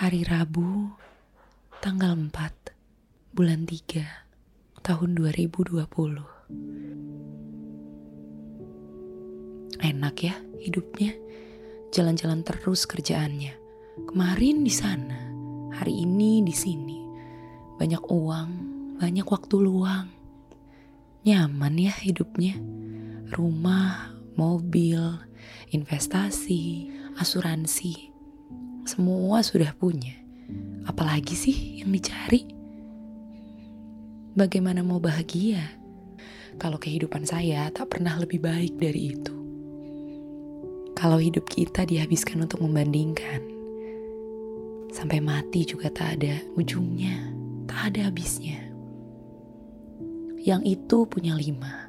Hari Rabu, tanggal 4, bulan 3, tahun 2020. Enak ya hidupnya, jalan-jalan terus kerjaannya. Kemarin di sana, hari ini di sini. Banyak uang, banyak waktu luang. Nyaman ya hidupnya. Rumah, mobil, investasi, asuransi semua sudah punya. Apalagi sih yang dicari? Bagaimana mau bahagia kalau kehidupan saya tak pernah lebih baik dari itu? Kalau hidup kita dihabiskan untuk membandingkan, sampai mati juga tak ada ujungnya, tak ada habisnya. Yang itu punya lima,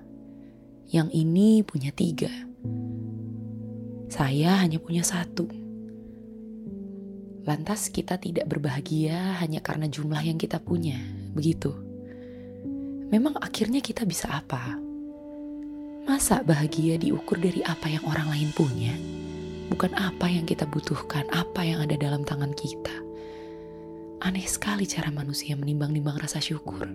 yang ini punya tiga. Saya hanya punya satu Lantas kita tidak berbahagia hanya karena jumlah yang kita punya, begitu. Memang akhirnya kita bisa apa? Masa bahagia diukur dari apa yang orang lain punya? Bukan apa yang kita butuhkan, apa yang ada dalam tangan kita. Aneh sekali cara manusia menimbang-nimbang rasa syukur.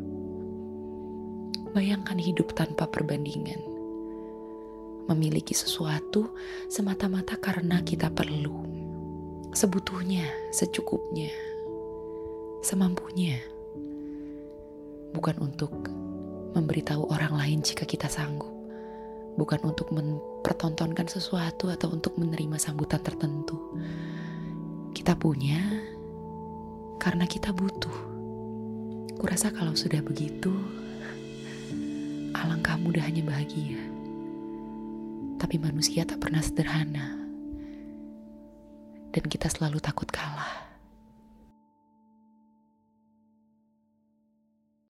Bayangkan hidup tanpa perbandingan. Memiliki sesuatu semata-mata karena kita perlu sebutuhnya, secukupnya, semampunya. Bukan untuk memberitahu orang lain jika kita sanggup. Bukan untuk mempertontonkan sesuatu atau untuk menerima sambutan tertentu. Kita punya karena kita butuh. Kurasa kalau sudah begitu, alangkah mudahnya bahagia. Tapi manusia tak pernah sederhana dan kita selalu takut kalah.